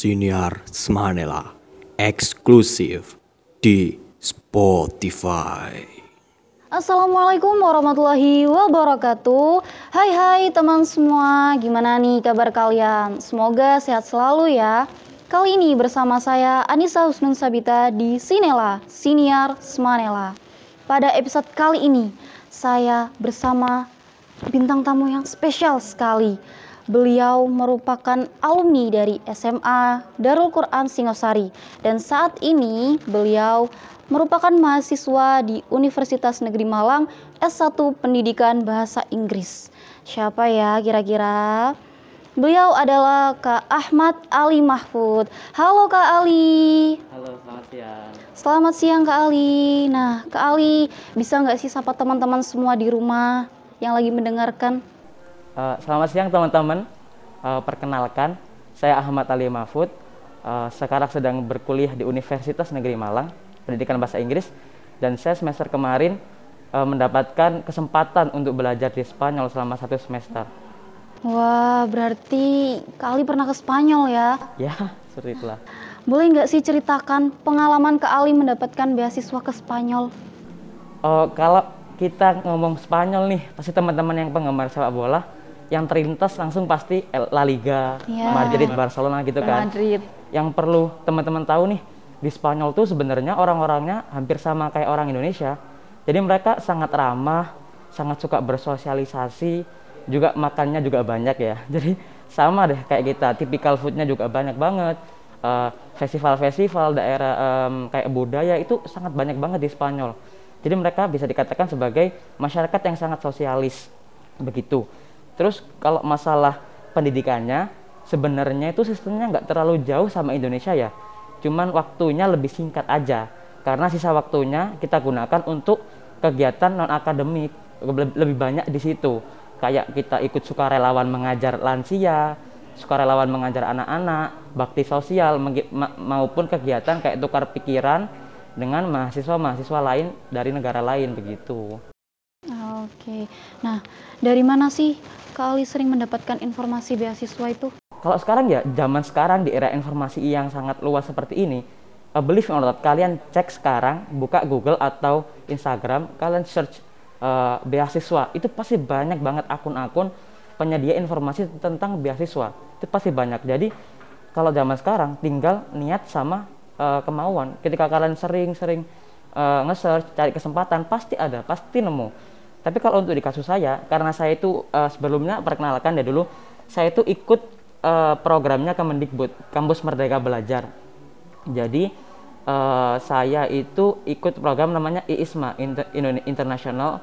Siniar Smanela eksklusif di Spotify. Assalamualaikum warahmatullahi wabarakatuh Hai hai teman semua Gimana nih kabar kalian? Semoga sehat selalu ya Kali ini bersama saya Anissa Husnun Sabita di Sinela Siniar Smanela Pada episode kali ini Saya bersama bintang tamu yang spesial sekali Beliau merupakan alumni dari SMA Darul Quran Singosari dan saat ini beliau merupakan mahasiswa di Universitas Negeri Malang S1 Pendidikan Bahasa Inggris. Siapa ya kira-kira? Beliau adalah Kak Ahmad Ali Mahfud. Halo Kak Ali. Halo, selamat siang. Selamat siang Kak Ali. Nah, Kak Ali bisa nggak sih sapa teman-teman semua di rumah yang lagi mendengarkan? Uh, selamat siang teman-teman. Uh, perkenalkan, saya Ahmad Ali Mahfud. Uh, sekarang sedang berkuliah di Universitas Negeri Malang, pendidikan bahasa Inggris. Dan saya semester kemarin uh, mendapatkan kesempatan untuk belajar di Spanyol selama satu semester. Wah, berarti kali pernah ke Spanyol ya? Ya, seperti itulah. Boleh nggak sih ceritakan pengalaman Kak Ali mendapatkan beasiswa ke Spanyol? Uh, kalau kita ngomong Spanyol nih, pasti teman-teman yang penggemar sepak bola yang terlintas langsung pasti La Liga, yeah. Madrid, Barcelona gitu kan. Madrid. Yang perlu teman-teman tahu nih, di Spanyol tuh sebenarnya orang-orangnya hampir sama kayak orang Indonesia. Jadi mereka sangat ramah, sangat suka bersosialisasi, juga makannya juga banyak ya. Jadi sama deh kayak kita, tipikal foodnya juga banyak banget. Festival-festival uh, daerah um, kayak budaya itu sangat banyak banget di Spanyol. Jadi mereka bisa dikatakan sebagai masyarakat yang sangat sosialis begitu. Terus kalau masalah pendidikannya, sebenarnya itu sistemnya nggak terlalu jauh sama Indonesia ya. Cuman waktunya lebih singkat aja. Karena sisa waktunya kita gunakan untuk kegiatan non akademik lebih banyak di situ. Kayak kita ikut sukarelawan mengajar lansia, sukarelawan mengajar anak-anak, bakti sosial maupun kegiatan kayak tukar pikiran dengan mahasiswa-mahasiswa lain dari negara lain begitu. Oke, nah dari mana sih Kak Ali sering mendapatkan informasi beasiswa itu? Kalau sekarang ya, zaman sekarang di era informasi yang sangat luas seperti ini, uh, believe or not, kalian cek sekarang, buka Google atau Instagram, kalian search uh, beasiswa, itu pasti banyak banget akun-akun penyedia informasi tentang beasiswa. Itu pasti banyak. Jadi kalau zaman sekarang tinggal niat sama uh, kemauan. Ketika kalian sering-sering uh, nge-search, cari kesempatan, pasti ada, pasti nemu tapi kalau untuk di kasus saya, karena saya itu uh, sebelumnya perkenalkan ya dulu, saya itu ikut uh, programnya Kemendikbud, Kampus Merdeka Belajar. Jadi uh, saya itu ikut program namanya IISMA, Inter International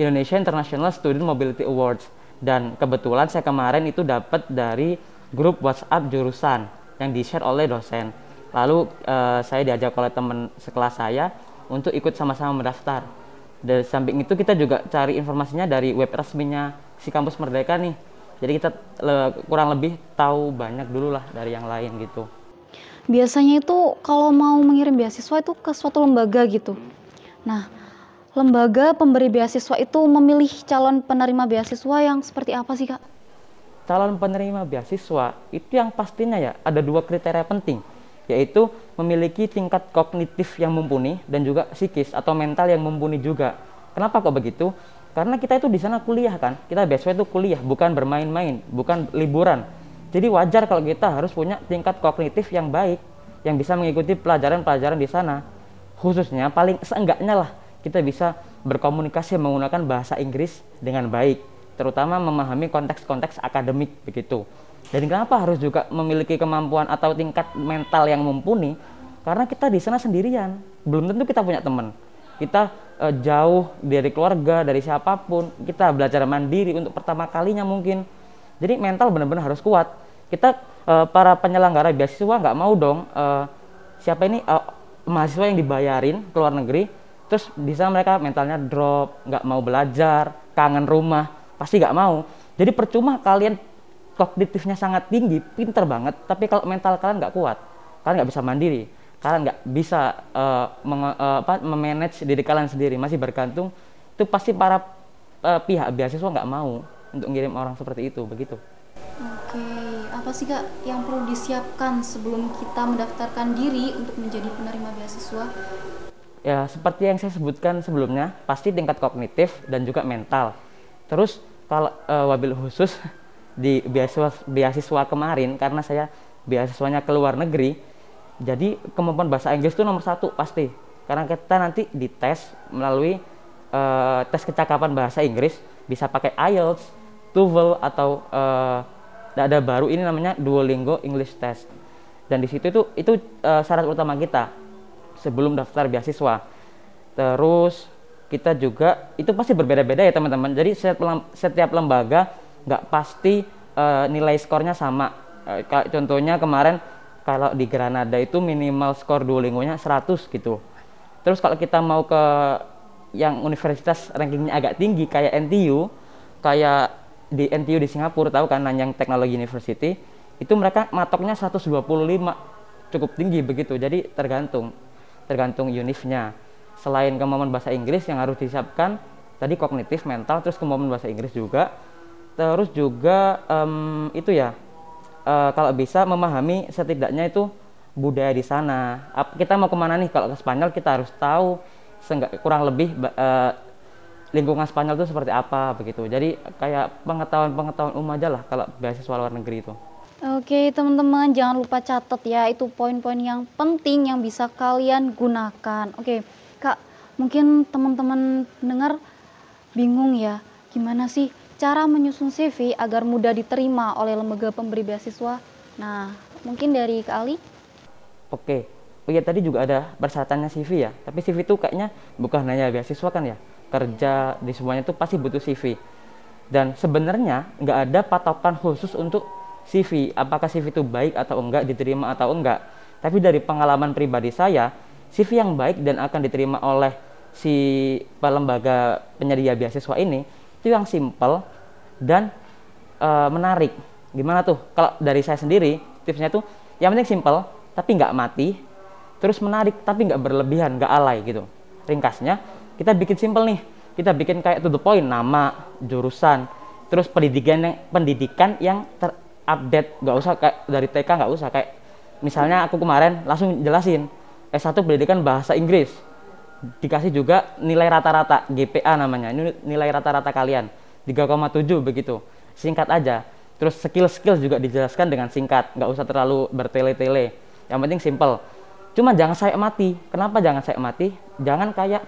Indonesia International Student Mobility Awards. Dan kebetulan saya kemarin itu dapat dari grup WhatsApp jurusan yang di-share oleh dosen. Lalu uh, saya diajak oleh teman sekelas saya untuk ikut sama-sama mendaftar dari samping itu kita juga cari informasinya dari web resminya si kampus Merdeka nih. Jadi kita le, kurang lebih tahu banyak dulu lah dari yang lain gitu. Biasanya itu kalau mau mengirim beasiswa itu ke suatu lembaga gitu. Nah lembaga pemberi beasiswa itu memilih calon penerima beasiswa yang seperti apa sih kak? Calon penerima beasiswa itu yang pastinya ya ada dua kriteria penting yaitu memiliki tingkat kognitif yang mumpuni dan juga psikis atau mental yang mumpuni juga. Kenapa kok begitu? Karena kita itu di sana kuliah kan, kita beasiswa itu kuliah, bukan bermain-main, bukan liburan. Jadi wajar kalau kita harus punya tingkat kognitif yang baik, yang bisa mengikuti pelajaran-pelajaran di sana. Khususnya paling seenggaknya lah kita bisa berkomunikasi menggunakan bahasa Inggris dengan baik, terutama memahami konteks-konteks akademik begitu. Dan kenapa harus juga memiliki kemampuan atau tingkat mental yang mumpuni? Karena kita di sana sendirian, belum tentu kita punya teman. Kita uh, jauh dari keluarga, dari siapa pun. Kita belajar mandiri untuk pertama kalinya mungkin. Jadi mental benar-benar harus kuat. Kita uh, para penyelenggara beasiswa nggak mau dong uh, siapa ini uh, mahasiswa yang dibayarin ke luar negeri, terus di sana mereka mentalnya drop, nggak mau belajar, kangen rumah, pasti nggak mau. Jadi percuma kalian kognitifnya sangat tinggi, pinter banget, tapi kalau mental kalian nggak kuat, kalian nggak bisa mandiri, kalian nggak bisa uh, menge, uh, apa, memanage diri kalian sendiri, masih bergantung, itu pasti para uh, pihak beasiswa nggak mau untuk ngirim orang seperti itu, begitu. Oke, apa sih Kak yang perlu disiapkan sebelum kita mendaftarkan diri untuk menjadi penerima beasiswa? Ya, seperti yang saya sebutkan sebelumnya, pasti tingkat kognitif dan juga mental. Terus kalau uh, wabil khusus di beasiswa beasiswa kemarin karena saya beasiswanya ke luar negeri, jadi kemampuan bahasa Inggris itu nomor satu pasti. Karena kita nanti dites melalui uh, tes kecakapan bahasa Inggris, bisa pakai IELTS, TOEFL atau uh, ada baru ini namanya Duolingo English Test. Dan di situ itu itu uh, syarat utama kita sebelum daftar beasiswa. Terus kita juga itu pasti berbeda-beda ya teman-teman. Jadi setiap, setiap lembaga nggak pasti uh, nilai skornya sama. Uh, contohnya kemarin kalau di Granada itu minimal skor Duolingo-nya 100 gitu. Terus kalau kita mau ke yang universitas rankingnya agak tinggi kayak NTU, kayak di NTU di Singapura tahu kan Nanyang Technology University itu mereka matoknya 125 cukup tinggi begitu jadi tergantung tergantung univnya selain kemampuan bahasa Inggris yang harus disiapkan tadi kognitif mental terus kemampuan bahasa Inggris juga terus juga um, itu ya uh, kalau bisa memahami setidaknya itu budaya di sana kita mau ke mana nih kalau ke Spanyol kita harus tahu kurang lebih uh, lingkungan Spanyol itu seperti apa begitu. Jadi kayak pengetahuan-pengetahuan umum aja lah kalau beasiswa luar negeri itu. Oke teman-teman jangan lupa catat ya itu poin-poin yang penting yang bisa kalian gunakan. Oke kak mungkin teman-teman dengar bingung ya gimana sih cara menyusun CV agar mudah diterima oleh lembaga pemberi beasiswa. Nah mungkin dari Kak Ali. Oke, oh iya tadi juga ada persyaratannya CV ya. Tapi CV itu kayaknya bukan hanya beasiswa kan ya kerja di semuanya itu pasti butuh CV dan sebenarnya nggak ada patokan khusus untuk CV apakah CV itu baik atau enggak diterima atau enggak tapi dari pengalaman pribadi saya CV yang baik dan akan diterima oleh si lembaga penyedia beasiswa ini itu yang simple dan e, menarik. Gimana tuh? Kalau dari saya sendiri tipsnya tuh yang penting simple tapi nggak mati terus menarik tapi nggak berlebihan nggak alay gitu. Ringkasnya kita bikin simple nih. Kita bikin kayak to the point nama jurusan terus pendidikan yang pendidikan yang terupdate. Nggak usah kayak dari TK nggak usah. Kayak misalnya aku kemarin langsung jelasin S1 pendidikan bahasa Inggris dikasih juga nilai rata-rata GPA namanya. Ini nilai rata-rata kalian 3,7 begitu. Singkat aja. Terus skill-skill juga dijelaskan dengan singkat nggak usah terlalu bertele-tele. Yang penting simple. Cuma jangan saya mati. Kenapa jangan saya mati? Jangan kayak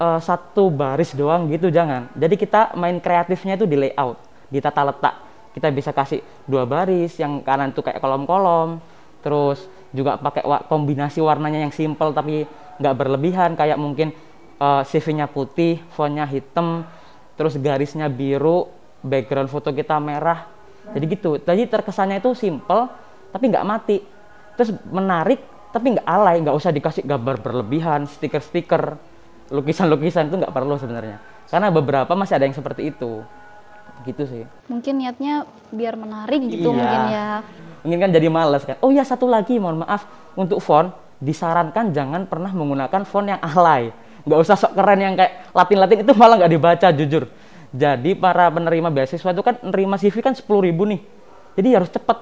uh, satu baris doang gitu jangan. Jadi kita main kreatifnya itu di layout, di tata letak. Kita bisa kasih dua baris, yang kanan tuh kayak kolom-kolom, terus juga pakai kombinasi warnanya yang simple tapi nggak berlebihan kayak mungkin uh, CV-nya putih, fontnya hitam, terus garisnya biru, background foto kita merah. Jadi gitu. Jadi terkesannya itu simple tapi nggak mati. Terus menarik tapi nggak alay, nggak usah dikasih gambar berlebihan, stiker-stiker lukisan-lukisan itu nggak perlu sebenarnya karena beberapa masih ada yang seperti itu gitu sih mungkin niatnya biar menarik gitu iya. mungkin ya mungkin kan jadi males kan oh ya satu lagi mohon maaf untuk font disarankan jangan pernah menggunakan font yang alay. Nggak usah sok keren yang kayak latin-latin itu malah nggak dibaca jujur. Jadi para penerima beasiswa itu kan nerima CV kan sepuluh ribu nih. Jadi harus cepet.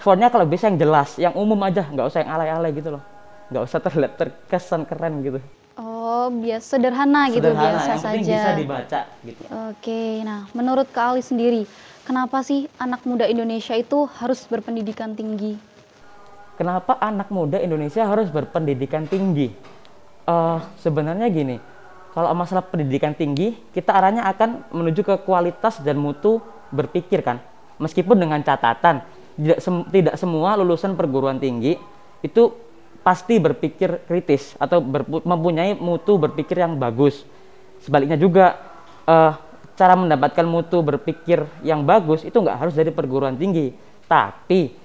Fontnya kalau bisa yang jelas yang umum aja. Nggak usah yang alay-alay gitu loh. Nggak usah terlihat terkesan keren gitu. Oh, biasa sederhana, gitu sederhana, biasa yang saja. bisa dibaca gitu. Oke, nah menurut Kak Ali sendiri, kenapa sih anak muda Indonesia itu harus berpendidikan tinggi? Kenapa anak muda Indonesia harus berpendidikan tinggi? Uh, sebenarnya gini, kalau masalah pendidikan tinggi, kita arahnya akan menuju ke kualitas dan mutu berpikir kan. Meskipun dengan catatan, tidak, sem tidak semua lulusan perguruan tinggi itu pasti berpikir kritis atau mempunyai mutu berpikir yang bagus. Sebaliknya juga uh, cara mendapatkan mutu berpikir yang bagus itu nggak harus dari perguruan tinggi, tapi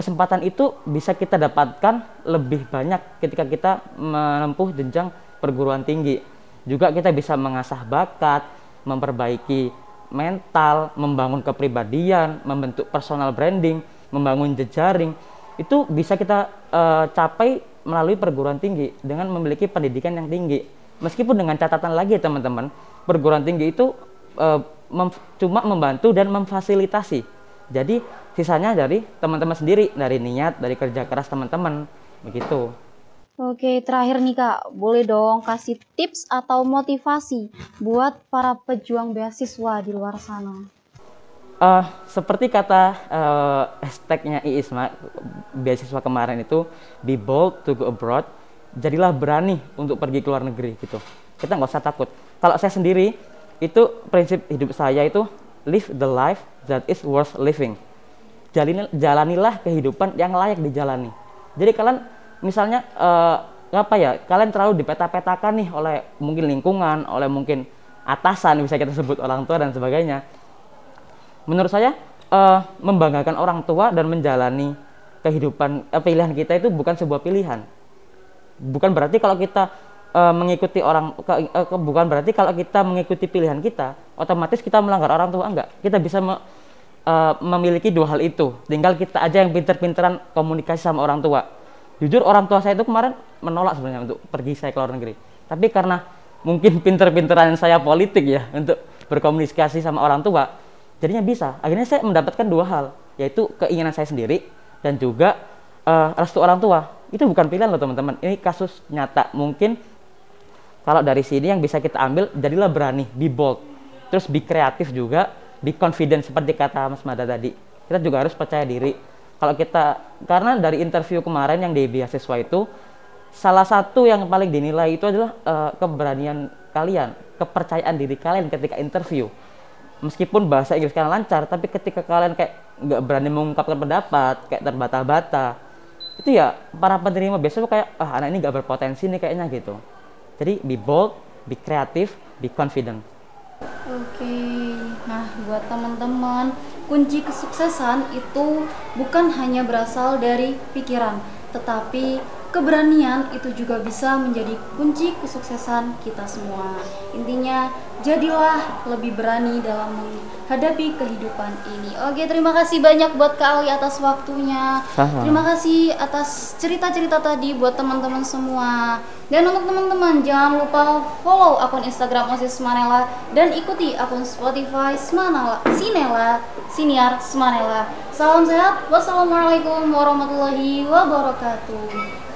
kesempatan itu bisa kita dapatkan lebih banyak ketika kita menempuh jenjang perguruan tinggi. Juga kita bisa mengasah bakat, memperbaiki mental, membangun kepribadian, membentuk personal branding, membangun jejaring itu bisa kita uh, capai melalui perguruan tinggi dengan memiliki pendidikan yang tinggi. Meskipun dengan catatan lagi teman-teman, perguruan tinggi itu uh, mem cuma membantu dan memfasilitasi. Jadi sisanya dari teman-teman sendiri, dari niat, dari kerja keras teman-teman, begitu. Oke, terakhir nih Kak, boleh dong kasih tips atau motivasi buat para pejuang beasiswa di luar sana. Uh, seperti kata uh, hashtagnya Iisma beasiswa kemarin itu be bold to go abroad jadilah berani untuk pergi ke luar negeri gitu kita nggak usah takut kalau saya sendiri itu prinsip hidup saya itu live the life that is worth living. Jalanilah kehidupan yang layak dijalani. Jadi kalian misalnya uh, apa ya kalian terlalu dipeta-petakan nih oleh mungkin lingkungan oleh mungkin atasan bisa kita sebut orang tua dan sebagainya. Menurut saya uh, membanggakan orang tua dan menjalani kehidupan uh, pilihan kita itu bukan sebuah pilihan. Bukan berarti kalau kita uh, mengikuti orang ke, uh, ke, bukan berarti kalau kita mengikuti pilihan kita otomatis kita melanggar orang tua enggak. Kita bisa me, uh, memiliki dua hal itu. Tinggal kita aja yang pinter-pinteran komunikasi sama orang tua. Jujur orang tua saya itu kemarin menolak sebenarnya untuk pergi saya ke luar negeri. Tapi karena mungkin pinter-pinteran saya politik ya untuk berkomunikasi sama orang tua jadinya bisa. Akhirnya saya mendapatkan dua hal yaitu keinginan saya sendiri dan juga uh, restu orang tua. Itu bukan pilihan loh teman-teman. Ini kasus nyata. Mungkin kalau dari sini yang bisa kita ambil jadilah berani be bold terus be kreatif juga be confident seperti kata Mas Mada tadi kita juga harus percaya diri kalau kita karena dari interview kemarin yang di beasiswa itu salah satu yang paling dinilai itu adalah uh, keberanian kalian, kepercayaan diri kalian ketika interview. Meskipun bahasa Inggris kalian lancar, tapi ketika kalian kayak nggak berani mengungkapkan pendapat, kayak terbata-bata, itu ya para penerima biasanya kayak ah anak ini nggak berpotensi nih kayaknya gitu. Jadi be bold, be kreatif, be confident. Oke, nah buat teman-teman, kunci kesuksesan itu bukan hanya berasal dari pikiran, tetapi keberanian itu juga bisa menjadi kunci kesuksesan kita semua. Intinya, jadilah lebih berani dalam menghadapi kehidupan ini. Oke, terima kasih banyak buat Kak Ali atas waktunya. Sama. Terima kasih atas cerita-cerita tadi buat teman-teman semua. Dan untuk teman-teman, jangan lupa follow akun Instagram OSIS Manela dan ikuti akun Spotify Smanela, Sinela, Siniar Smanela. Salam sehat. Wassalamualaikum warahmatullahi wabarakatuh.